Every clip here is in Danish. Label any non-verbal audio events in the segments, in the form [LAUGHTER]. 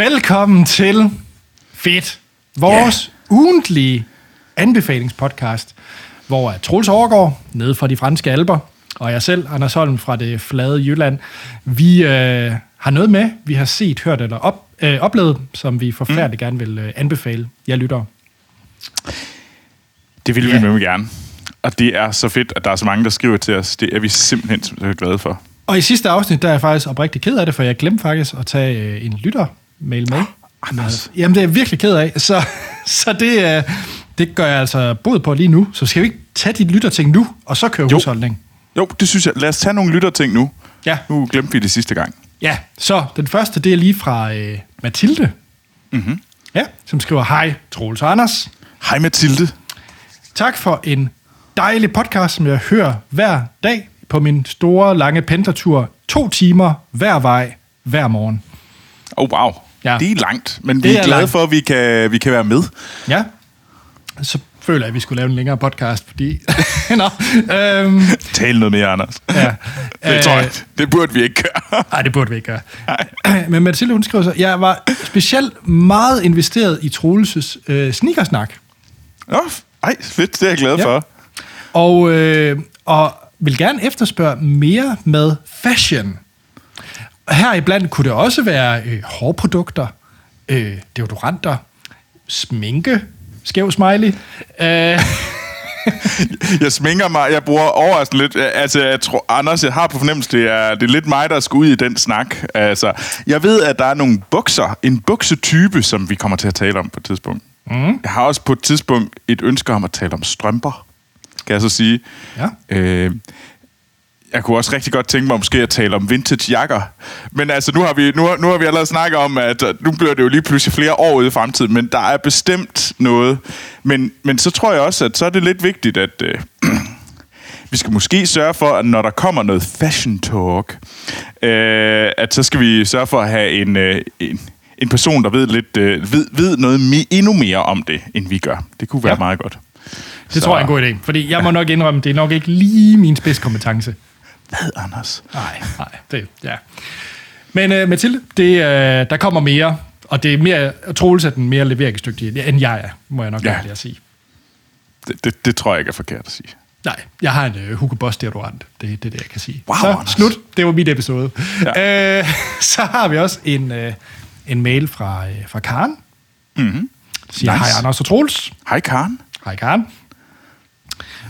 Velkommen til Fedt, vores yeah. ugentlige anbefalingspodcast, hvor Troels overgår nede fra de franske alber, og jeg selv, Anders Holm fra det flade Jylland, vi øh, har noget med, vi har set, hørt eller op, øh, oplevet, som vi forfærdeligt mm. gerne vil øh, anbefale jer lyttere. Det vil yeah. vi med gerne. Og det er så fedt, at der er så mange, der skriver til os. Det er vi simpelthen så glade for. Og i sidste afsnit, der er jeg faktisk oprigtig ked af det, for jeg glemte faktisk at tage øh, en lyttermail med. Oh, Anders. Jamen, det er jeg virkelig ked af. Så, [LAUGHS] så det, øh, det gør jeg altså bod på lige nu. Så skal vi ikke tage dit lytterting nu, og så køre Jo. husholdning? Jo, det synes jeg. Lad os tage nogle lytterting nu. Ja. Nu glemte vi det sidste gang. Ja, så den første, det er lige fra øh, Mathilde. Mm-hmm. Ja, som skriver, hej Troels og Anders. Hej Mathilde. Tak for en dejlig podcast, som jeg hører hver dag på min store, lange pendlertur. To timer hver vej, hver morgen. Oh, wow. Ja. Det er langt, men Det vi er, er glade langt. for, at vi kan, vi kan være med. Ja, så føler jeg, at vi skulle lave en længere podcast, fordi... [LAUGHS] Nå, øhm, Tal noget mere, Anders. ja. [LAUGHS] Det tror jeg. [LAUGHS] Det burde vi ikke gøre. Nej, det burde vi ikke gøre. Men Mathilde, hun skriver så, jeg var specielt meget investeret i Troelses øh, sneakersnak. Nå, ej, fedt. Det er jeg glad Ja. for. Og, øh, og vil gerne efterspørge mere med fashion. Heriblandt kunne det også være øh, hårprodukter, øh, deodoranter, sminke, skæv smiley. Øh, [LAUGHS] Jeg sminker mig. Jeg bruger overraskende lidt. Altså, jeg tror, Anders, jeg har på fornemmelse, det er, det er lidt mig, der skal ud i den snak. Altså, jeg ved, at der er nogle bukser. En buksetype, som vi kommer til at tale om på et tidspunkt. Mm. Jeg har også på et tidspunkt et ønske om at tale om strømper, kan jeg så sige. Ja. Øh, jeg kunne også rigtig godt tænke mig måske at tale om vintage jakker. Men altså, nu har vi, nu, nu har vi allerede snakket om, at øh, nu bliver det jo lige pludselig flere år ude i fremtiden, men der er bestemt noget. Men, men så tror jeg også, at så er det lidt vigtigt, at øh, [CLEARS THROAT] vi skal måske sørge for, at når der kommer noget fashion talk, øh, at så skal vi sørge for at have en, øh, en, en person, der ved, lidt, øh, ved, ved noget me, endnu mere om det, end vi gør. Det kunne være ja. meget godt. det Så- tror jeg er en god idé, fordi jeg må nok indrømme, det er nok ikke lige min spidskompetence. Hvad, Anders? Nej, nej, det, ja. Men uh, Mathilde, det, uh, der kommer mere, og det er mere, Troels er den mere leveringsdygtige, end jeg er, må jeg nok Ja. at sige. Det, det, det tror jeg ikke er forkert at sige. Nej, jeg har en uh, Hugo Boss deodorant. Det, det er det, jeg kan sige. Wow, så Anders. slut. Det var mit episode. Ja. Uh, [LAUGHS] så har vi også en, uh, en mail fra, uh, fra Karen. Mm-hmm. Siger, Nice. hej Anders og Troels. Hej, Karen. Hej Karen.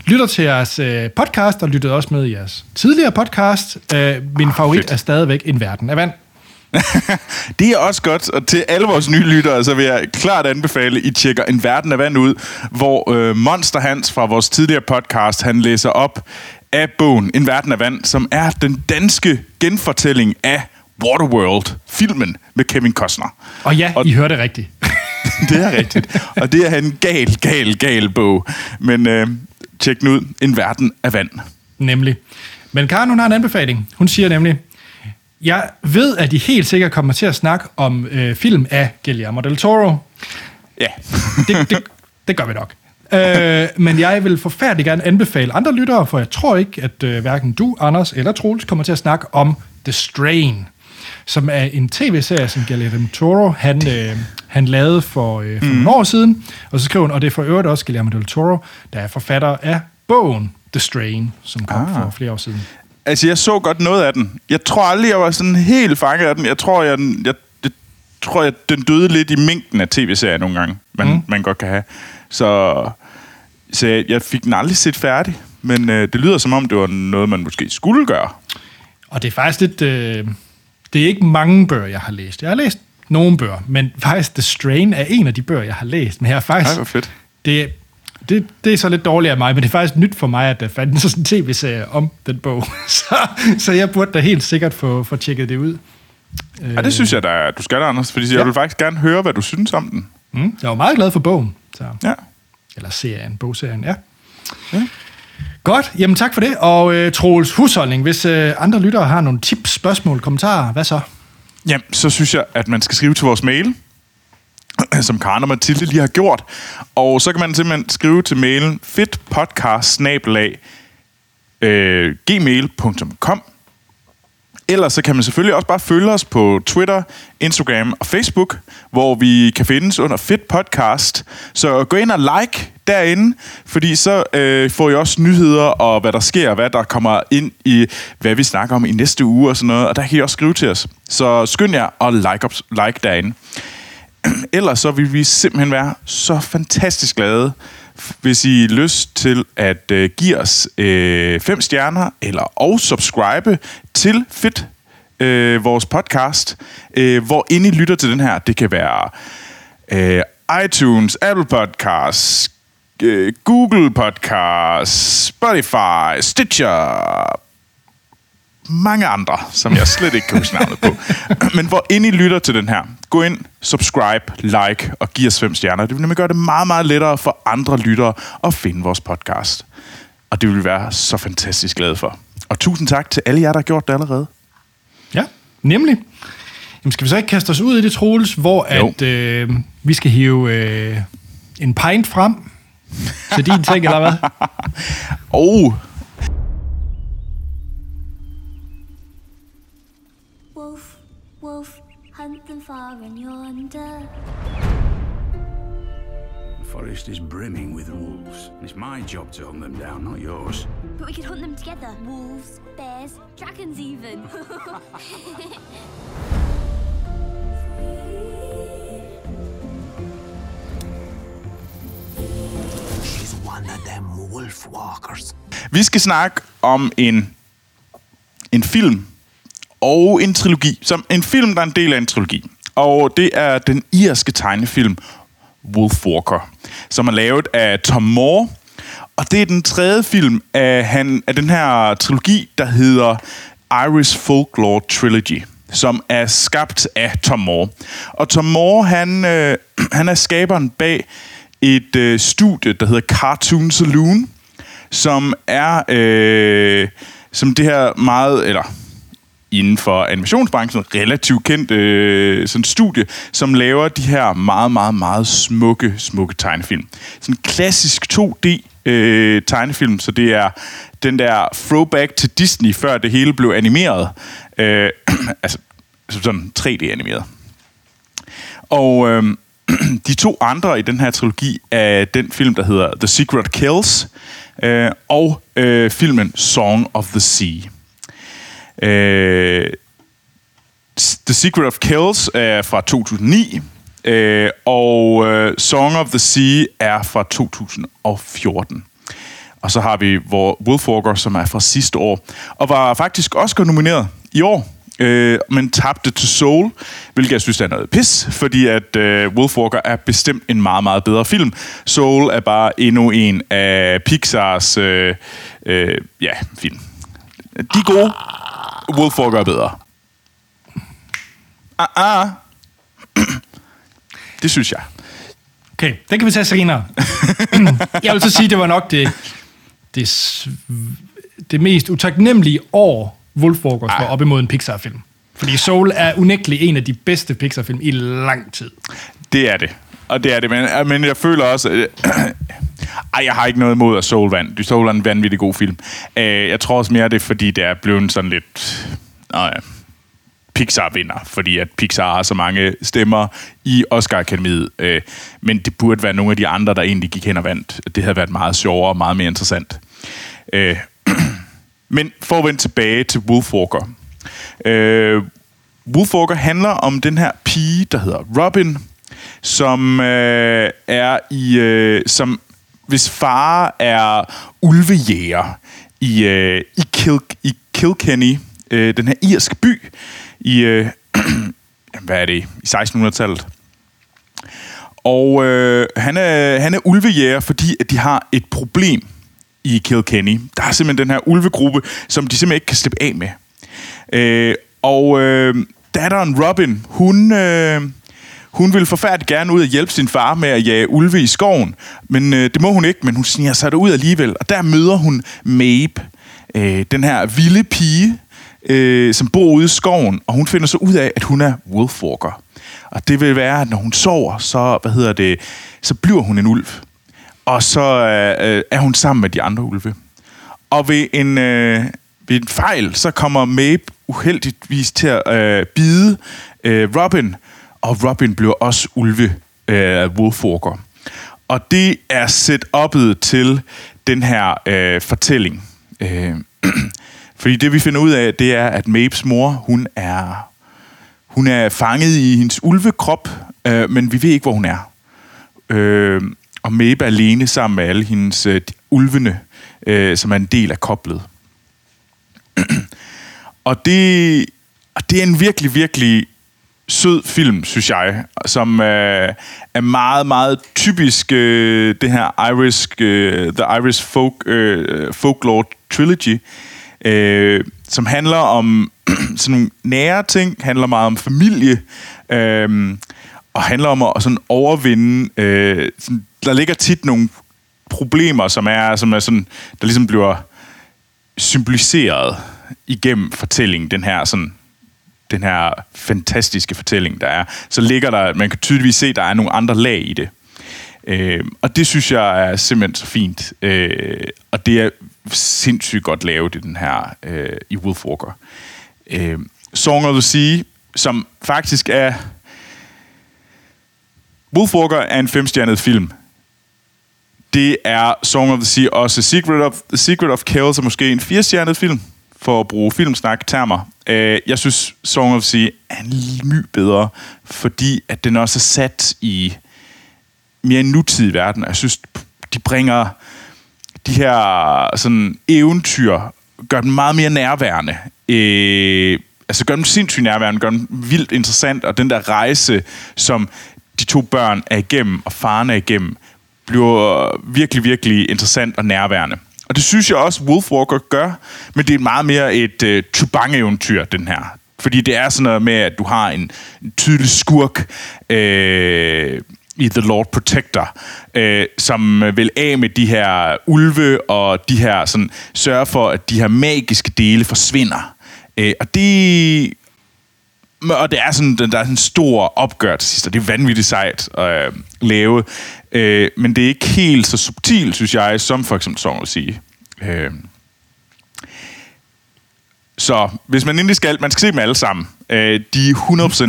Lytter til jeres øh, podcast, og lyttede også med i jeres tidligere podcast. Øh, min Ah, favorit fedt. er stadigvæk En Verden af Vand. [LAUGHS] Det er også godt, og til alle vores nye lyttere, så vil jeg klart anbefale, at I tjekker En Verden af Vand ud, hvor øh, Monster Hans fra vores tidligere podcast, han læser op af bogen En Verden af Vand, som er den danske genfortælling af Waterworld, filmen med Kevin Costner. Og ja, og... I hørte rigtigt. [LAUGHS] Det er rigtigt. Og det er en gal, gal, gal bog. Men øh, tjek den ud. En Verden af Vand. Nemlig. Men Karen, hun har en anbefaling. Hun siger nemlig, jeg ved, at I helt sikkert kommer til at snakke om øh, film af Guillermo del Toro. Ja. [LAUGHS] Det, det, det gør vi nok. Øh, men jeg vil forfærdeligt gerne anbefale andre lyttere, for jeg tror ikke, at øh, hverken du, Anders eller Troels kommer til at snakke om The Strain, som er en tv-serie, som Guillermo del Toro han, øh, han lavede for, øh, for mm. nogle år siden. Og så skriver hun, og det er for øvrigt også Guillermo del Toro, der er forfatter af bogen The Strain, som kom ah. For flere år siden. Altså, jeg så godt noget af den. Jeg tror aldrig, jeg var sådan helt fanget af den. Jeg tror, jeg, jeg, jeg tror, jeg, den døde lidt i mængden af tv-serier nogle gange, man, mm. man godt kan have. Så, så jeg, jeg fik den aldrig set færdig. Men øh, det lyder som om, det var noget, man måske skulle gøre. Og det er faktisk lidt... Øh, det er ikke mange bøger, jeg har læst. Jeg har læst nogle bøger, men faktisk The Strain er en af de bøger, jeg har læst. Men jeg har faktisk... Ej, hvor fedt. det, det, det er så lidt dårligt af mig, men det er faktisk nyt for mig, at der fandtes sådan en tv-serie om den bog. [LAUGHS] Så, så jeg burde da helt sikkert få, få tjekket det ud. Ja, det synes jeg, der, du skal, Anders. Fordi Ja. jeg vil faktisk gerne høre, hvad du synes om den. Mm, jeg var meget glad for bogen. Så. Ja. Eller serien, bogserien, ja. Ja. Godt, jamen tak for det. Og øh, Troels husholdning, hvis øh, andre lyttere har nogle tips, spørgsmål, kommentarer, hvad så? Jamen, så synes jeg, at man skal skrive til vores mail, [CLEARS THROAT] som Karen og Mathilde lige har gjort. Og så kan man simpelthen skrive til mailen fedtpodcast øh, gmail.com ellers så kan man selvfølgelig også bare følge os på Twitter, Instagram og Facebook, hvor vi kan findes under Fit Podcast. Så gå ind og like derinde, fordi så øh, får I også nyheder og hvad der sker, hvad der kommer ind i, hvad vi snakker om i næste uge og sådan noget. Og der kan I også skrive til os. Så skynd jer og like, op, like derinde. [CLEARS THROAT] Ellers så vil vi simpelthen være så fantastisk glade, hvis I har lyst til at øh, give os øh, fem stjerner, eller og subscribe til Fit, øh, vores podcast, øh, hvor inde I lytter til den her. Det kan være øh, iTunes, Apple Podcasts, øh, Google Podcasts, Spotify, Stitcher, mange andre, som jeg slet ikke kan huske navnet på. [LAUGHS] Men hvor ind I lytter til den her, gå ind, subscribe, like og giv os fem stjerner. Det vil nemlig gøre det meget, meget lettere for andre lyttere at finde vores podcast. Og det vil vi være så fantastisk glade for. Og tusind tak til alle jer, der har gjort det allerede. Ja, nemlig. Jamen, skal vi så ikke kaste os ud i det, Troels, hvor at, øh, vi skal hive øh, en pint frem til din ting, eller hvad? [LAUGHS] Oh, and yonder. The forest is brimming with wolves. and It's my job to hunt them down, not yours. But we could hunt them together. Wolves, bears, dragons even. [LAUGHS] She's one of them wolf walkers. Vi skal snakke om en, en film og en trilogi. Som en film, der er en del af en trilogi. Og det er den irske tegnefilm Wolfwalker, som er lavet af Tom Moore. Og det er den tredje film af, han, af den her trilogi, der hedder Irish Folklore Trilogy som er skabt af Tom Moore. Og Tom Moore, han, øh, [CLEARS THROAT] han er skaberen bag et øh, studie, der hedder Cartoon Saloon, som er øh, som det her meget, eller inden for animationsbranchen, relativt kendt øh, sådan studie, som laver de her meget, meget, meget smukke, smukke tegnefilm. Sådan en klassisk 2D øh, tegnefilm, så det er den der throwback til Disney, før det hele blev animeret. Øh, altså, [CLEARS THROAT] altså sådan 3D-animeret. Og øh, [CLEARS THROAT] de to andre i den her trilogi er den film, der hedder The Secret Kills, øh, og øh, filmen Song of the Sea. Øh, the Secret of Kills er fra 2009, øh, og øh, Song of the Sea er fra 2014. Og så har vi hvor Wolfwalker, som er fra sidste år, og var faktisk Oscar-nomineret i år, øh, men tabte til Soul, hvilket jeg synes er noget pis, fordi at øh, Wolfwalker er bestemt en meget, meget bedre film. Soul er bare endnu en af Pixars øh, øh, ja, film. De er gode. Wolfwalker er bedre. Ah, ah. Det synes jeg. Okay, den kan vi tage senere. [LAUGHS] jeg vil så sige, det var nok det, det, det mest utaknemmelige år, Wolfwalkers var op imod en Pixar-film. Fordi Soul er unægteligt en af de bedste Pixar-film i lang tid. Det er det. Og det er det, men, men jeg føler også... Ej, jeg har ikke noget imod, at Soul Du Soul er en vanvittig god film. Øh, jeg tror også mere, det er, fordi det er blevet sådan lidt... Nå ja, Pixar vinder, fordi at Pixar har så mange stemmer i Oscar-akademiet. Øh, men det burde være nogle af de andre, der egentlig gik hen og vandt. Det havde været meget sjovere og meget mere interessant. Øh, [CLEARS THROAT] men for at vende tilbage til Wolfwalker. Øh, Wolfwalker handler om den her pige, der hedder Robin, som øh, er i... Øh, som hvis far er ulvejæger i, øh, i, Kil, i Kilkenny, øh, den her irske by, i, øh, [CLEARS THROAT] hvad er det, i 1600-tallet. Og øh, han, er, han er ulvejæger, fordi at de har et problem i Kilkenny. Der er simpelthen den her ulvegruppe, som de simpelthen ikke kan slippe af med. Øh, og øh, datteren Robin, hun, øh, hun vil forfærdeligt gerne ud og hjælpe sin far med at jage ulve i skoven. Men øh, det må hun ikke, men hun sniger sig ud alligevel. Og der møder hun Mabe, øh, den her vilde pige, øh, som bor ude i skoven. Og hun finder så ud af, at hun er Wolfwalker. Og det vil være, at når hun sover, så, hvad hedder det, så bliver hun en ulv. Og så øh, øh er hun sammen med de andre ulve. Og ved en, øh, ved en fejl, så kommer Mabe uheldigvis til at øh, bide øh, Robin, og Robin bliver også ulve øh, Wolfwalker. Og det er setup'et til den her øh, fortælling. Øh, [CLEARS THROAT] fordi det vi finder ud af, det er, at Mabes mor, hun er, hun er fanget i hendes ulvekrop, øh, men vi ved ikke, hvor hun er. Øh, og Mabe er alene sammen med alle hendes øh, ulvene, øh, som er en del af koblet. [CLEARS THROAT] og det, og det er en virkelig, virkelig sød film, synes jeg, som øh, er meget, meget typisk øh, det her Irish, øh, The Irish Folk, øh, Folklore Trilogy, øh, som handler om [CLEARS THROAT] sådan nogle nære ting, handler meget om familie, øh, og handler om at sådan overvinde, øh, sådan, der ligger tit nogle problemer, som er, som er sådan, der ligesom bliver symboliseret igennem fortællingen, den her sådan den her fantastiske fortælling, der er, så ligger der, man kan tydeligvis se, der er nogle andre lag i det. Øh, og det synes jeg er simpelthen så fint. Øh, og det er sindssygt godt lavet i den her, øh, i Wolfwalker. Øh, Song of the Sea, som faktisk er... Wolfwalker er en femstjernet film. Det er Song of the Sea også Secret of, The Secret of Kells er måske en firestjernet film for at bruge filmsnak-termer. Øh, jeg synes, Song of Sea er en my bedre, fordi at den også er sat i mere nutidig verden. Jeg synes, de bringer de her sådan eventyr, gør dem meget mere nærværende. Øh, altså gør dem sindssygt nærværende, gør dem vildt interessant, og den der rejse, som de to børn er igennem, og faren er igennem, bliver virkelig, virkelig interessant og nærværende. Og det synes jeg også, Wolfwalker gør, men det er meget mere et øh, Chubang-eventyr, den her. Fordi det er sådan noget med, at du har en, en tydelig skurk øh, i The Lord Protector, øh, som vil af med de her ulve, og de her sådan, sørge for, at de her magiske dele forsvinder. Øh, og det og det er sådan, der er sådan en stor opgør til sidst, og det er vanvittigt sejt at øh, lave. Øh, men det er ikke helt så subtilt, synes jeg, som for eksempel Song at sige. Øh. Så hvis man endelig skal, man skal se dem alle sammen. Øh, de er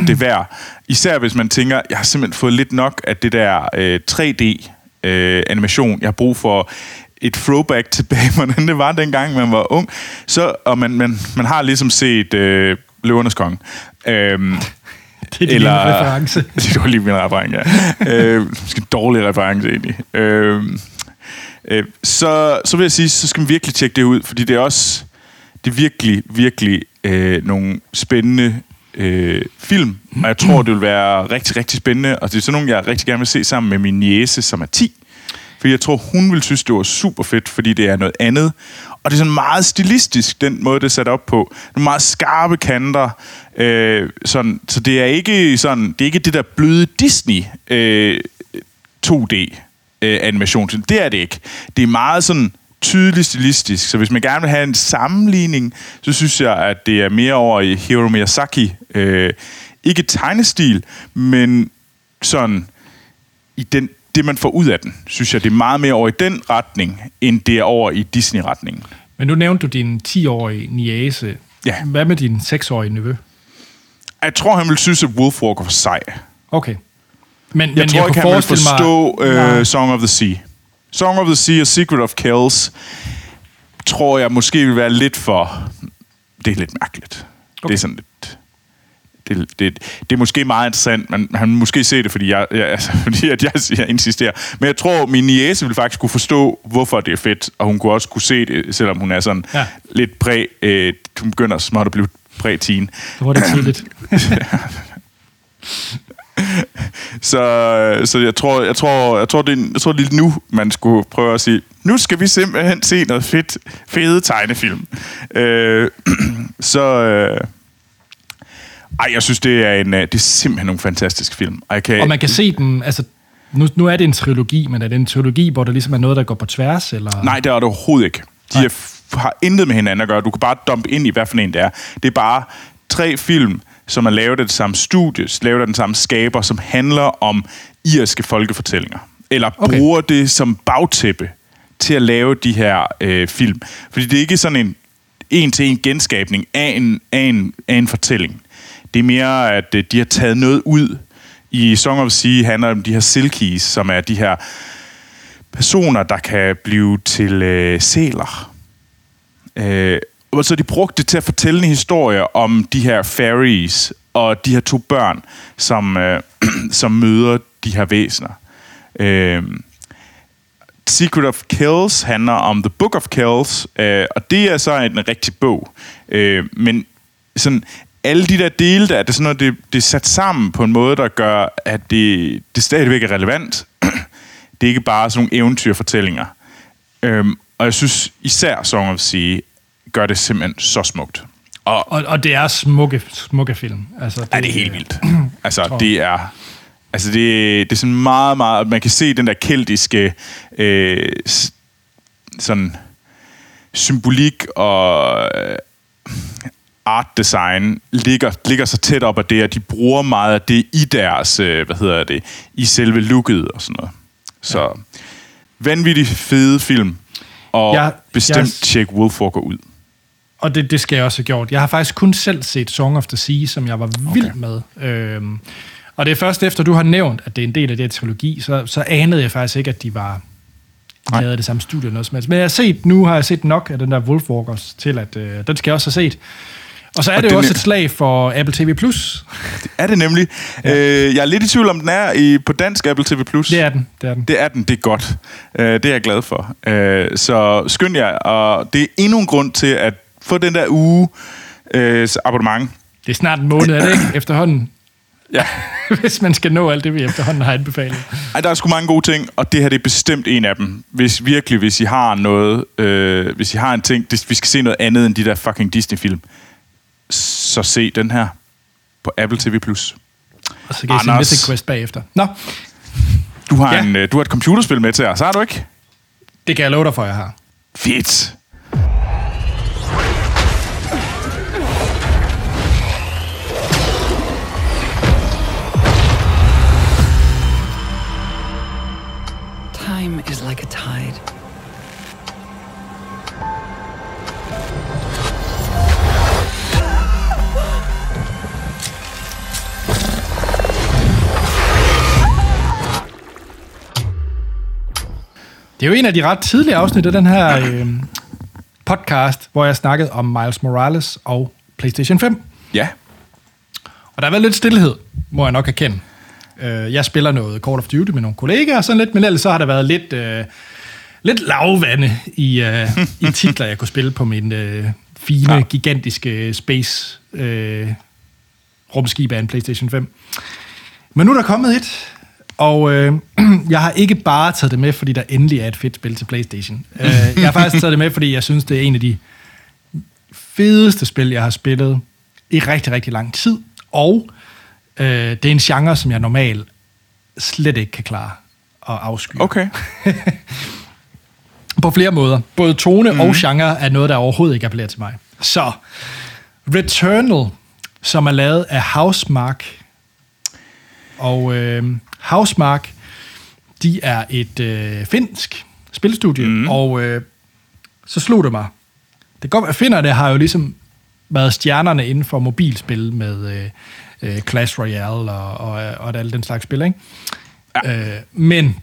100% det værd. Især hvis man tænker, jeg har simpelthen fået lidt nok af det der øh, 3D-animation. Øh, jeg har brug for et throwback [LAUGHS] tilbage, hvordan det var dengang, man var ung. Så, og man, man, man har ligesom set øh, Løvernes Konge. Øhm, [LAUGHS] Det er din Eller, reference. [LAUGHS] det var lige min reference, ja. øh, måske en dårlig reference egentlig. Øh, øh, så, så vil jeg sige, så skal man virkelig tjekke det ud, fordi det er også det er virkelig, virkelig øh, nogle spændende øh, film, og jeg tror, det vil være rigtig, rigtig spændende, og det er sådan nogle, jeg rigtig gerne vil se sammen med min niece, som er 10, for jeg tror, hun vil synes, det var super fedt, fordi det er noget andet. Og det er sådan meget stilistisk, den måde, det er sat op på. Nogle meget skarpe kanter. Øh, sådan, så det er ikke sådan, det er ikke det der bløde Disney øh, 2D øh, animation. Det er det ikke. Det er meget sådan tydeligt stilistisk. Så hvis man gerne vil have en sammenligning, så synes jeg, at det er mere over i Hiro Miyazaki. Øh, ikke tegnestil, men sådan i den det, man får ud af den, synes jeg, det er meget mere over i den retning, end det er over i Disney-retningen. Men nu nævnte du din 10-årige niece. Ja. Hvad med din 6-årige nevø? Jeg tror, han vil synes, at Wolfwalker var sej. Okay. Men, Jeg men tror jeg ikke, han vil forestille forstå mig... uh, Song of the Sea. Song of the Sea og Secret of Kells tror jeg måske vil være lidt for... Det er lidt mærkeligt. Okay. Det er sådan lidt... Det, det, det er måske meget interessant, men han vil måske se det, fordi jeg, jeg, altså, [LAUGHS] fordi at jeg, jeg insisterer. Men jeg tror, min niece vil faktisk kunne forstå, hvorfor det er fedt, og hun kunne også kunne se det, selvom hun er sådan Ja. lidt præ... Øh, hun begynder småt at blive præ-teen. Så var det tidligt. [LAUGHS] Så, så jeg tror, jeg tror, jeg tror, det er, jeg tror, det er nu, man skulle prøve at sige, nu skal vi simpelthen se noget fedt, fede tegnefilm. Øh, [CLEARS THROAT] så, øh, ej, jeg synes, det er, en, øh, det er simpelthen nogle fantastiske film. Og jeg kan, Og man kan se den, altså... Nu, nu er det en trilogi, men er det en trilogi, hvor der ligesom er noget, der går på tværs? Eller? Nej, det er det overhovedet ikke. De er, f- har intet med hinanden at gøre. Du kan bare dumpe ind i, hvad for en det er. Det er bare tre film, som er lavet af det samme studie, lavet af den samme skaber, som handler om irske folkefortællinger. Eller Okay. bruger det som bagtæppe til at lave de her øh, film. Fordi det er ikke sådan en en til en genskabning af en, af en, af en fortælling. Det er mere, at øh, de har taget noget ud. I Song of Sea handler det om de her silkies, som er de her personer, der kan blive til øh, sæler. Øh, og så de brugte det til at fortælle en historie om de her fairies og de her to børn, som, øh, [CLEARS THROAT] som møder de her væsener. Øh, Secret of Kills handler om The Book of Kills, øh, og det er så en rigtig bog. Øh, men sådan, alle de der dele der, det er sådan noget, det, det er sat sammen på en måde, der gør, at det, det stadigvæk er relevant. [CLEARS THROAT] det er ikke bare sådan nogle eventyrfortællinger. Øhm, og jeg synes især Song of Sea gør det simpelthen så smukt. Og Og, og det er smukke, smukke film. Altså, det, er det er helt vildt. [CLEARS THROAT] Altså, det er... Altså, det, det er sådan meget, meget... Man kan se den der keltiske øh, sådan symbolik og øh, art design ligger, ligger så tæt op af det, at de bruger meget af det i deres, øh, hvad hedder det, i selve looket og sådan noget. Så ja. vanvittig fede film, og Jeg- bestemt jeg- tjek Wolfwalker ud. Og det, det skal jeg også have gjort. Jeg har faktisk kun selv set Song of the Sea, som jeg var vild okay. med. Øhm, og det er først efter, du har nævnt, at det er en del af det her trilogi, så, så anede jeg faktisk ikke, at de var de havde det samme studie eller noget som helst. Men jeg har set, nu har jeg set nok af den der Wolfwalkers til, at øh, den skal jeg også have set. Og så er Og det jo også et slag for Apple TV+. Plus. [LAUGHS] Er det nemlig. Ja. Øh, jeg er lidt i tvivl om, den er i, på dansk Apple TV+. Det er den, det er den. Det er den, det er godt. Øh, det er jeg glad for. Øh, så skynd jer, og det er endnu en grund til at få den der uge øh, abonnement. Det er snart en måned, er det ikke? [CLEARS THROAT] Efterhånden. Ja. [LAUGHS] Hvis man skal nå alt det, vi efterhånden har anbefalet. Ej, der er sgu mange gode ting, og det her det er bestemt en af dem. Hvis virkelig, hvis I har noget, øh, hvis I har en ting, det, vi skal se noget andet end de der fucking Disney-film, så se den her på Apple TV+. Og så kan I se Anders. Mythic Quest bagefter. Nå, Du har, Ja. en, øh, du har et computerspil med til os, har du ikke? det kan jeg love dig for, jeg har. Fedt. Time is like a tide. Det er jo en af de ret tidlige afsnit af den her øh, podcast, hvor jeg snakkede om Miles Morales og PlayStation 5. Ja. Og der har været lidt stillhed, må jeg nok erkende. Øh, jeg spiller noget Call of Duty med nogle kollegaer og sådan lidt, men ellers så har der været lidt, øh, lidt lavvande i, øh, i titler, jeg kunne spille på min øh, fine, ja. Gigantiske space øh, rumskib af en PlayStation 5. Men nu er der kommet et, og øh, [CLEARS THROAT] jeg har ikke bare taget det med, fordi der endelig er et fedt spil til PlayStation. Øh, [LAUGHS] jeg har faktisk taget det med, fordi jeg synes, det er en af de fedeste spil, jeg har spillet i rigtig, rigtig lang tid. Og øh, det er en genre, som jeg normalt slet ikke kan klare at afsky. Okay. [LAUGHS] På flere måder. Både tone mm. og genre er noget, der overhovedet ikke appellerer til mig. Så, Returnal, som er lavet af Housemark. Og øh, Housemark, de er et øh, finsk spilstudie, mm. og øh, så slog det mig. Det går, at finderne har jo ligesom været stjernerne inden for mobilspil med øh, øh, Clash Royale og, og, og alle den slags spil, ikke? Ja. Øh, men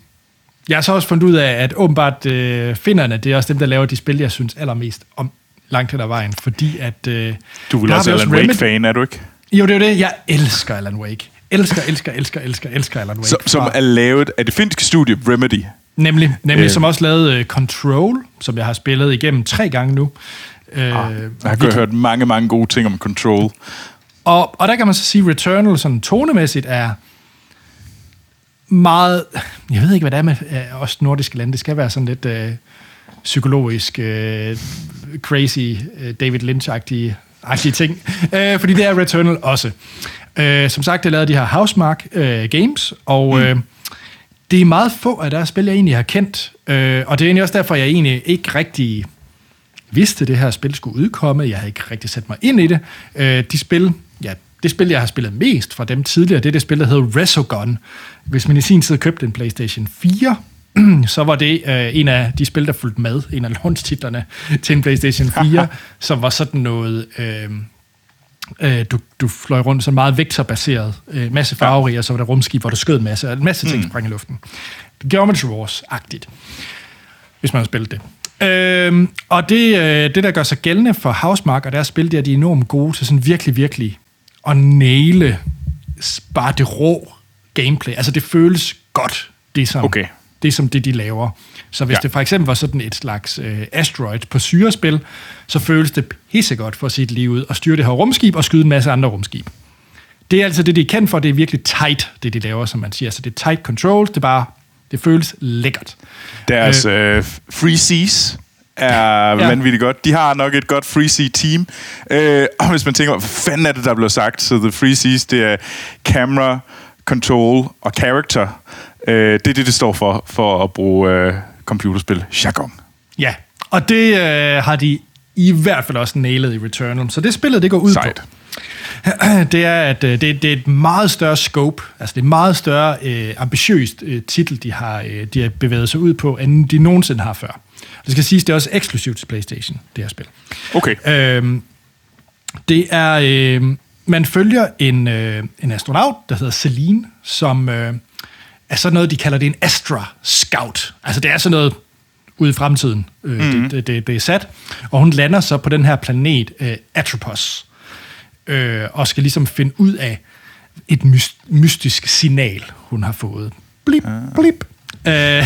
jeg har så også fundet ud af, at åbenbart øh, finderne, det er også dem, der laver de spil, jeg synes allermest om langt hen ad vejen, fordi at... Øh, Du vil også Alan Wake-fan, er du ikke? Jo, det er jo det. Jeg elsker Alan Wake. Elsker, elsker, elsker, elsker, elsker Alan Wake. Som, som Fra- er lavet af det finske studie Remedy. Nemlig, nemlig Øh. som også lavede uh, Control, som jeg har spillet igennem tre gange nu. Uh, Jeg har hørt mange, mange gode ting om Control. Og, og der kan man så sige, at Returnal sådan tonemæssigt er meget... Jeg ved ikke, hvad det er med uh, os nordiske lande. Det skal være sådan lidt uh, psykologisk, uh, crazy, uh, David Lynch-agtige agtige ting. Uh, fordi det er Returnal også. Uh, som sagt, det lavede de her Housemark uh, Games, og... Mm. Uh, det er meget få af deres spil, jeg egentlig har kendt. Øh, og det er egentlig også derfor, jeg egentlig ikke rigtig vidste, at det her spil skulle udkomme. Jeg havde ikke rigtig sat mig ind i det. Øh, de spil, ja, det spil, jeg har spillet mest fra dem tidligere, det er det spil, der hedder Resogun. Hvis man i sin tid købte en PlayStation 4, [CLEARS THROAT] så var det øh, en af de spil, der fulgte med, en af launch-titlerne til en PlayStation 4, [LAUGHS] som var sådan noget... Øh, øh, du, du fløj rundt så meget vektorbaseret, øh, masse farverige, og så var der rumskib, hvor du skød en masse, en masse ting sprang i luften. Geometry Wars-agtigt, hvis man har spillet det. Øhm, og det, øh, det, der gør sig gældende for Housemark og deres spil, det er, at de er enormt gode til sådan virkelig, virkelig at næle bare det rå gameplay. Altså, det føles godt, det som, Okay. Det, som det, de laver. Så hvis Ja. det for eksempel var sådan et slags øh, asteroid på syrespil, så føles det pissegodt for sit liv ud at styre det her rumskib og skyde en masse andre rumskib. Det er altså det, de er kendt for. Det er virkelig tight, det de laver, som man siger. Så det er tight controls. Det er bare, det føles lækkert. Deres øh, Free Seas er. Ja. vanvittigt godt. De har nok et godt Free Sea team. Øh, og hvis man tænker, hvad fanden er det, der blev sagt? Så The Free Seas, det er camera, control og character. Øh, det er det, det står for, for at bruge øh, computerspil. Jargon. Ja, og det øh, har de i hvert fald også nailet i Returnal. Så det spillet, det går ud Sejt. på, [CLEARS THROAT] det er, at øh, det, det er et meget større scope, altså det er et meget større øh, ambitiøst øh, titel, de har, øh, de har bevæget sig ud på, end de nogensinde har før. Det skal siges, det er også eksklusivt til PlayStation, det her spil. Okay. Øhm, det er, øh, man følger en, øh, en astronaut, der hedder Celine, som øh, er sådan noget, de kalder det en Astra Scout. Altså det er sådan noget ude i fremtiden, øh, mm-hmm. det, det, det, det er sat. Og hun lander så på den her planet øh, Atropos, øh, og skal ligesom finde ud af et myst- mystisk signal, hun har fået. Blip, blip. Øh,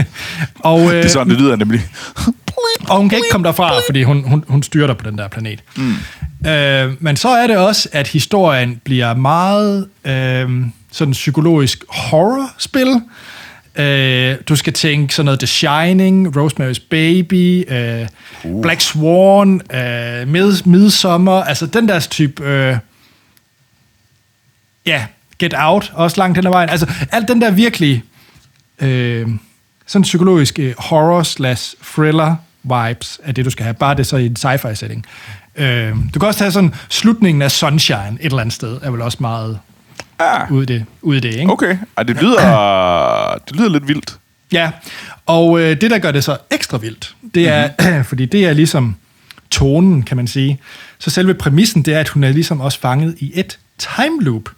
[LAUGHS] og, øh, Det er sådan, det lyder nemlig. [LAUGHS] og hun kan ikke komme derfra, fordi hun, hun, hun styrter på den der planet. Mm. Øh, men så er det også, at historien bliver meget øh, sådan psykologisk horror-spil. Øh, du skal tænke sådan noget The Shining, Rosemary's Baby, øh, uh. Black Swan, øh, Mid Midsommer, altså den der type... Øh, ja, Get Out, også langt hen ad vejen. Altså alt den der virkelig øh, sådan psykologiske horror slash thriller vibes af det, du skal have. Bare det så i en sci-fi setting. Øh, du kan også have sådan slutningen af Sunshine et eller andet sted, er vel også meget Ah, ude i det, ude i det ikke? okay. Ej, det lyder, [CLEARS THROAT] det lyder lidt vildt. Ja, og øh, det, der gør det så ekstra vildt, det er, mm-hmm. [CLEARS THROAT] fordi det er ligesom tonen, kan man sige. Så selve præmissen, det er, at hun er ligesom også fanget i et time loop,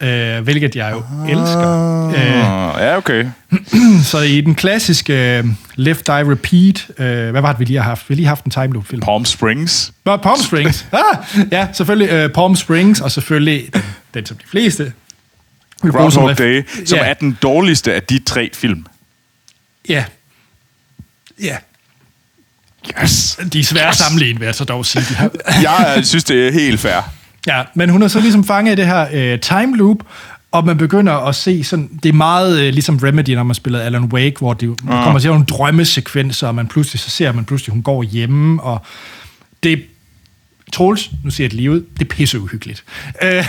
øh, hvilket jeg jo ah. elsker. Øh, ja, okay. [CLEARS THROAT] så i den klassiske øh, Left Eye Repeat, øh, hvad var det, vi lige har haft? Vi har lige haft en time loop film. Palm Springs. Nå, Palm Springs. [LAUGHS] Ah, ja, selvfølgelig øh, Palm Springs, og selvfølgelig den, den som de fleste Groundhog Day, som ja, er den dårligste af de tre film. Ja. Ja, Yes. de er svære at Yes. sammenligne, vil jeg så dog sige. De har, Jeg synes, det er helt fair. Ja, men hun er så ligesom fanget i det her øh, time loop, og man begynder at se sådan, det er meget øh, ligesom Remedy, når man spiller Alan Wake, hvor det, man kommer til nogle drømmesekvenser, og man pludselig, så ser man pludselig, hun går hjemme, og det Troels, nu siger jeg det lige ud, det er pisse uhyggeligt. Øh,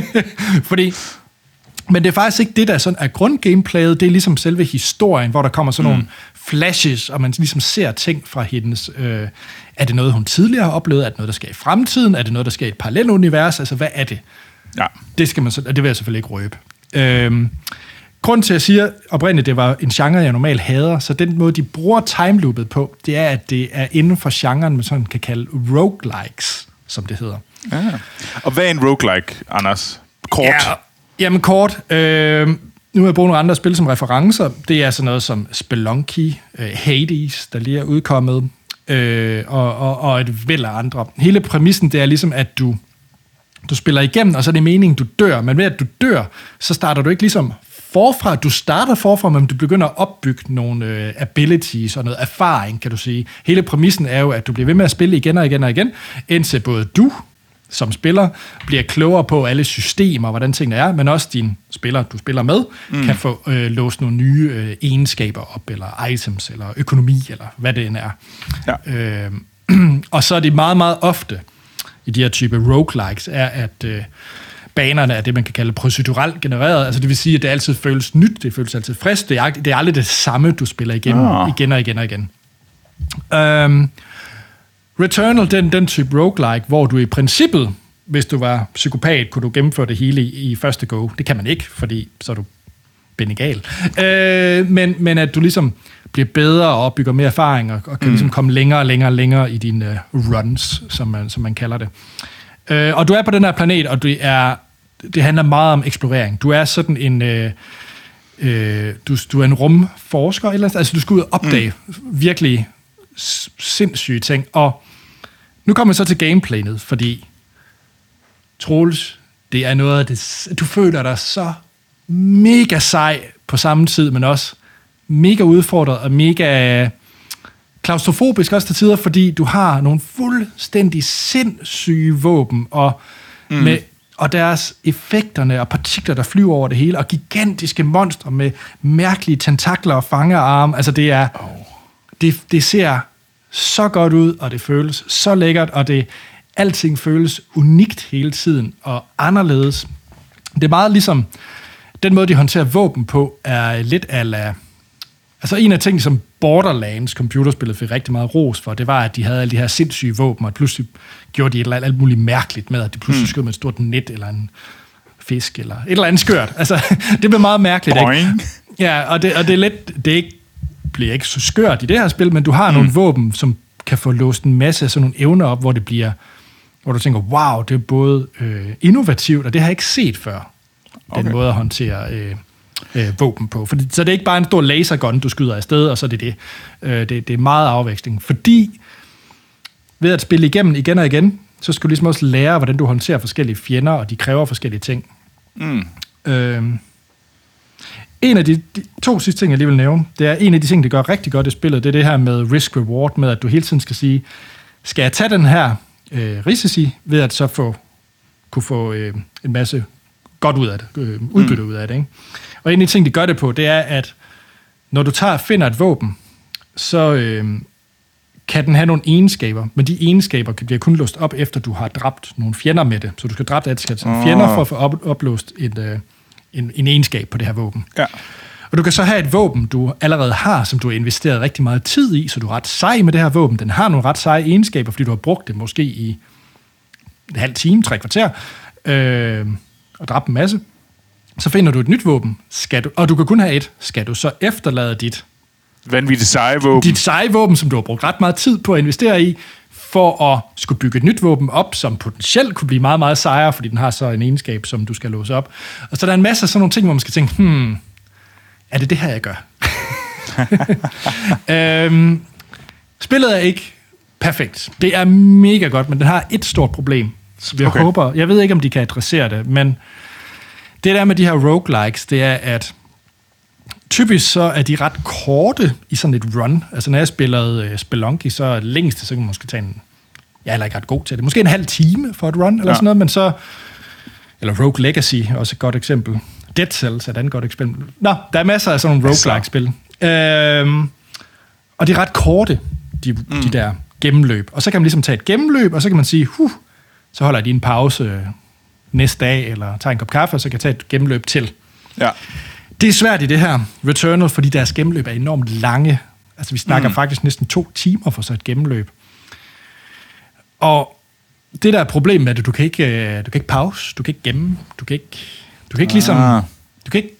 [LAUGHS] fordi, men det er faktisk ikke det, der er, sådan, er grundgameplayet, det er ligesom selve historien, hvor der kommer sådan mm. nogle flashes, og man ligesom ser ting fra hendes... Øh, er det noget, hun tidligere har oplevet? Er det noget, der sker i fremtiden? Er det noget, der sker i et parallelt univers? Altså, hvad er det? Ja. Det, skal man, så- det vil jeg selvfølgelig ikke røbe. Øhm, grunden til, at jeg siger oprindeligt, det var en genre, jeg normalt hader, så den måde, de bruger timeloopet på, det er, at det er inden for genren, man sådan kan kalde roguelikes, som det hedder. ja. Og hvad er en roguelike, Anders? Kort. Ja, jamen kort. Øh, nu har jeg brugt nogle andre spil som referencer. Det er sådan noget som Spelunky, øh, Hades, der lige er udkommet, øh, og, og, og et væld af andre. Hele præmissen, det er ligesom, at du, du spiller igennem, og så er det meningen, du dør. Men ved at du dør, så starter du ikke ligesom forfra. Du starter forfra, men du begynder at opbygge nogle øh, abilities og noget erfaring, kan du sige. Hele præmissen er jo, at du bliver ved med at spille igen og igen og igen, indtil både du som spiller bliver klogere på alle systemer, hvordan tingene er, men også din spiller, du spiller med, mm. kan få øh, låst nogle nye øh, egenskaber op, eller items, eller økonomi, eller hvad det end er. Ja. Øh, [CLEARS THROAT] og så er det meget, meget ofte i de her type roguelikes, er, at øh, banerne er det, man kan kalde proceduralt genereret. Altså det vil sige, at det altid føles nyt, det føles altid frisk. Det er, det er aldrig det samme, du spiller igennem, Ah. igen og igen og igen. Um, Returnal, den, den type roguelike, hvor du i princippet, hvis du var psykopat, kunne du gennemføre det hele i, i første go. Det kan man ikke, fordi så er du Benegal. Øh, men, men at du ligesom bliver bedre og opbygger mere erfaring, og, og kan mm. ligesom komme længere og længere og længere i dine uh, runs, som man, som man kalder det. Øh, og du er på den her planet, og det, er, det handler meget om eksplorering. Du er sådan en... Øh, øh, du, du er en rumforsker, eller andet. altså du skal ud og opdage mm. virkelig sindssyge ting. Og nu kommer vi så til gameplayet, fordi Troels, det er noget af det... Du føler dig så mega sej på samme tid, men også mega udfordret og mega klaustrofobisk også til tider, fordi du har nogle fuldstændig sindssyge våben, og, mm. med, og deres effekterne og partikler, der flyver over det hele, og gigantiske monstre med mærkelige tentakler og fangearme. Altså det er... Oh. Det, det ser så godt ud, og det føles så lækkert, og det alting føles unikt hele tiden, og anderledes. Det er meget ligesom, den måde, de håndterer våben på, er lidt ala... Altså en af tingene, som Borderlands computerspillet fik rigtig meget ros for, det var, at de havde alle de her sindssyge våben, og pludselig gjorde de et eller andet alt muligt mærkeligt med, at de pludselig skød med et stort net, eller en fisk, eller et eller andet skørt. Altså, [LAUGHS] det blev meget mærkeligt, ikke? Boing. Ja, og det, og det er lidt, det er ikke, bliver ikke så skørt i det her spil, men du har mm. nogle våben, som kan få låst en masse af sådan nogle evner op, hvor det bliver, hvor du tænker, wow, det er både øh, innovativt, og det har jeg ikke set før, den Okay. måde at håndtere øh, øh, våben på. Fordi, så det er ikke bare en stor lasergun, du skyder afsted, og så er det det. Øh, det, det er meget afveksling, fordi ved at spille igennem igen og igen, så skal du ligesom også lære, hvordan du håndterer forskellige fjender, og de kræver forskellige ting. Mm. Øhm, en af de, de to sidste ting, jeg lige vil nævne, det er en af de ting, det gør rigtig godt i spillet, det er det her med risk-reward, med at du hele tiden skal sige, skal jeg tage den her øh, risici, ved at så få, kunne få øh, en masse godt ud af det, øh, udbytte mm. ud af det. Ikke? Og en af de ting, de gør det på, det er, at når du tager finder et våben, så øh, kan den have nogle egenskaber, men de egenskaber kan- bliver kun låst op, efter du har dræbt nogle fjender med det. Så du skal dræbe et sæt fjender for at få op, oplåst et, øh, en, en egenskab på det her våben. Ja. Og du kan så have et våben, du allerede har, som du har investeret rigtig meget tid i, så du er ret sej med det her våben. Den har nogle ret seje egenskaber, fordi du har brugt det måske i en halv time, tre kvarter, øh, og dræbt en masse. Så finder du et nyt våben, skal du, og du kan kun have et. Skal du så efterlade dit Vanvittigt seje våben. dit seje våben, som du har brugt ret meget tid på at investere i, for at skulle bygge et nyt våben op, som potentielt kunne blive meget, meget sejere, fordi den har så en egenskab, som du skal låse op. Og så er der en masse af sådan nogle ting, hvor man skal tænke, hmm, er det det her, jeg gør? [LAUGHS] øhm, spillet er ikke perfekt. Det er mega godt, men den har et stort problem, som jeg okay. håber, jeg ved ikke, om de kan adressere det, men det der med de her roguelikes, det er, at typisk så er de ret korte i sådan et run. Altså når jeg spillede uh, Spelunky, så det længste, så kan man måske tage en... Jeg er heller ikke ret god til det. Måske en halv time for et run, eller Ja. sådan noget, men så... Eller Rogue Legacy, også et godt eksempel. Dead Cells er et andet godt eksempel. Nå, der er masser af sådan nogle roguelike-spil. Øhm, og de er ret korte, de, mm. de der gennemløb. Og så kan man ligesom tage et gennemløb, og så kan man sige, huh, så holder jeg lige en pause øh, næste dag, eller tager en kop kaffe, og så kan jeg tage et gennemløb til. Ja. Det er svært i det her Returnal, fordi deres gennemløb er enormt lange. Altså, vi snakker mm. faktisk næsten to timer for så et gennemløb. Og det der er problemet med det, du kan ikke, øh, du kan ikke pause, du kan ikke gemme, du kan ikke, du kan ikke ligesom, Ah. du kan ikke,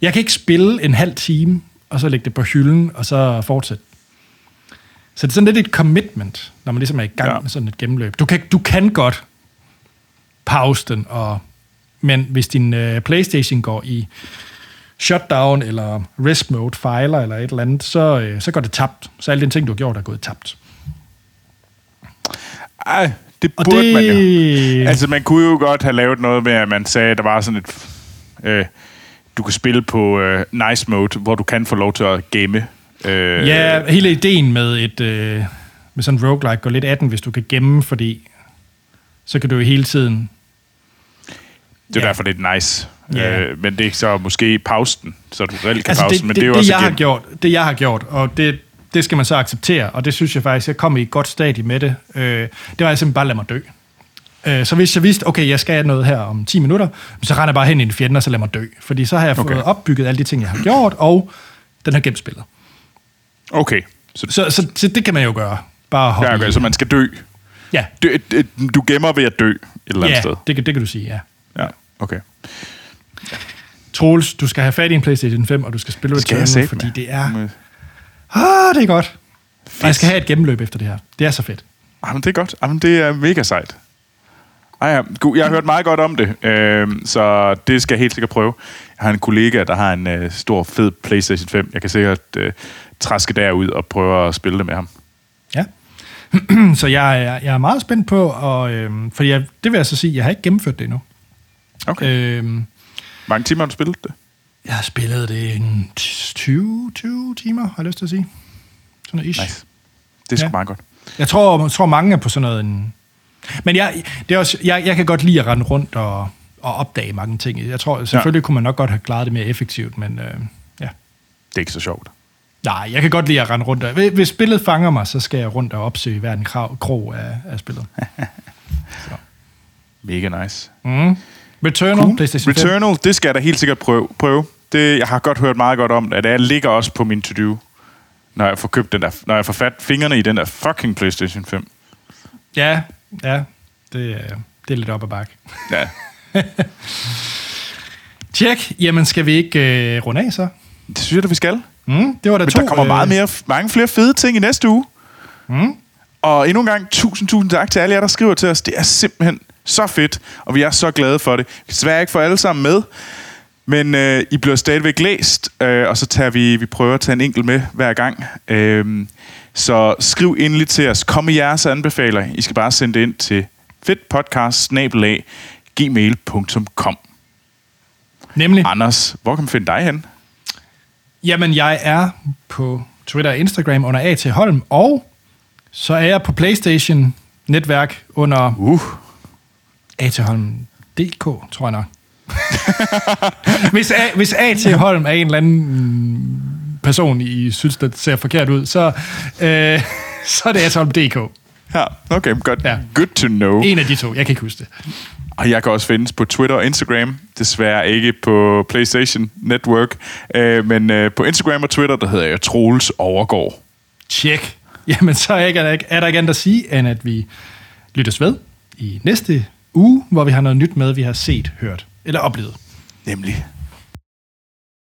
jeg kan ikke spille en halv time, og så lægge det på hylden, og så fortsætte. Så det er sådan lidt et commitment, når man ligesom er i gang ja. med sådan et gennemløb. Du kan, du kan godt pause den, og, men hvis din øh, Playstation går i shutdown, eller rest mode, filer, eller et eller andet, så, øh, så går det tabt. Så alle de ting, du har gjort, er gået tabt. Ej, det Og burde det... man jo. Altså, man kunne jo godt have lavet noget med, at man sagde, at der var sådan et... Øh, du kan spille på øh, nice mode, hvor du kan få lov til at gemme. Øh, Ja, hele ideen med et øh, med sådan en roguelike går lidt af den, hvis du kan gemme, fordi så kan du jo hele tiden... Det er Ja. derfor, det er nice. Ja. Øh, men det er så måske pausen, så du reelt kan Altså pause, det, men det, det er jo det, også jeg har igen. gjort, det jeg har gjort, og det, det skal man så acceptere, og det synes jeg faktisk, jeg kom i et godt stadie med det. Øh, det var jeg simpelthen bare lade mig dø. Øh, så hvis jeg vidste, okay, jeg skal noget her om 10 minutter, så render jeg bare hen i en fjende, og så lader mig dø. Fordi så har jeg fået Okay. opbygget alle de ting, jeg har gjort, og den har gemt spillet. Okay, så, Så, så, så det kan man jo gøre. Bare hoppe ja, okay, så man skal dø. Ja, Dø, dø. Du gemmer ved at dø et eller andet ja sted. det, det kan du sige, ja. Ja, okay. Troels, du skal have fat i en PlayStation 5, og du skal spille Skal jeg Returnal, sætte fordi med? det er... Ah, det er godt. Og jeg skal have et gennemløb efter det her. Det er så fedt. Jamen, det er godt. Jamen, det er mega sejt. Ej, ja. Gud, jeg har hørt meget godt om det, øh, så det skal jeg helt sikkert prøve. Jeg har en kollega, der har en øh, stor, fed PlayStation 5. Jeg kan sikkert øh, træske derud og prøve at spille det med ham. Ja. [CLEARS THROAT] så jeg er, jeg er meget spændt på, og, øhm, fordi jeg, det vil jeg så sige, jeg har ikke gennemført det endnu. Okay. Øhm, mange timer har du spillet det? jeg har spillet det en 20, 20 timer, har jeg lyst til at sige. Sådan noget ish. Nice. Det er sgu Ja. meget godt. Jeg tror, jeg tror mange er på sådan noget... En... Men jeg, det er også, jeg, jeg kan godt lide at rende rundt og, og opdage mange ting. Jeg tror, selvfølgelig ja. kunne man nok godt have klaret det mere effektivt, men øh, ja. Det er ikke så sjovt. Nej, jeg kan godt lide at rende rundt. Og, hvis- hvis spillet fanger mig, så skal jeg rundt og opsøge hver en krav, krog af, af spillet. [LAUGHS] Mega nice. Mm. Returnal, cool. PlayStation 5. Returnal, det skal jeg da helt sikkert prøve. prøve. Det, jeg har godt hørt meget godt om det, at det ligger også på min to-do, når jeg får købt den der, når jeg får fat fingrene i den der fucking PlayStation 5. Ja, ja. Det, er- det er lidt op ad bakke. Ja. [LAUGHS] Tjek. Jamen, skal vi ikke øh, runde af så? Det synes jeg, da vi skal. Mm, det var der Men to. der kommer meget mere, mange flere fede ting i næste uge. Mm. Og endnu en gang, tusind, tusind tak til alle jer, der skriver til os. Det er simpelthen så fedt, og vi er så glade for det. Desværre ikke få alle sammen med, men øh, I bliver stadigvæk læst, øh, og så tager vi, vi prøver at tage en enkelt med hver gang. Øh, så skriv endelig til os. Kom med jeres anbefaler. I skal bare sende det ind til fedtpodcast-gmail.com Nemlig. Anders, hvor kan man finde dig hen? Jamen, jeg er på Twitter og Instagram under A.T. Holm, og så er jeg på PlayStation-netværk under Uh, A.T. Holm DK, tror jeg nok. [LAUGHS] hvis, A, hvis A.T. Holm er en eller anden person, I synes, der ser forkert ud, så, øh, [LAUGHS] så er det A.T. Holm DK. ja, okay, godt. Ja. Good to know. En af de to, jeg kan ikke huske det. Og jeg kan også findes på Twitter og Instagram. Desværre ikke på PlayStation Network. Øh, men øh, på Instagram og Twitter, der hedder jeg Troels Overgaard. Tjek. Jamen, så er, ikke, er der ikke andet at sige, end at vi lyttes ved i næste uge, hvor vi har noget nyt med, vi har set, hørt eller oplevet. Nemlig.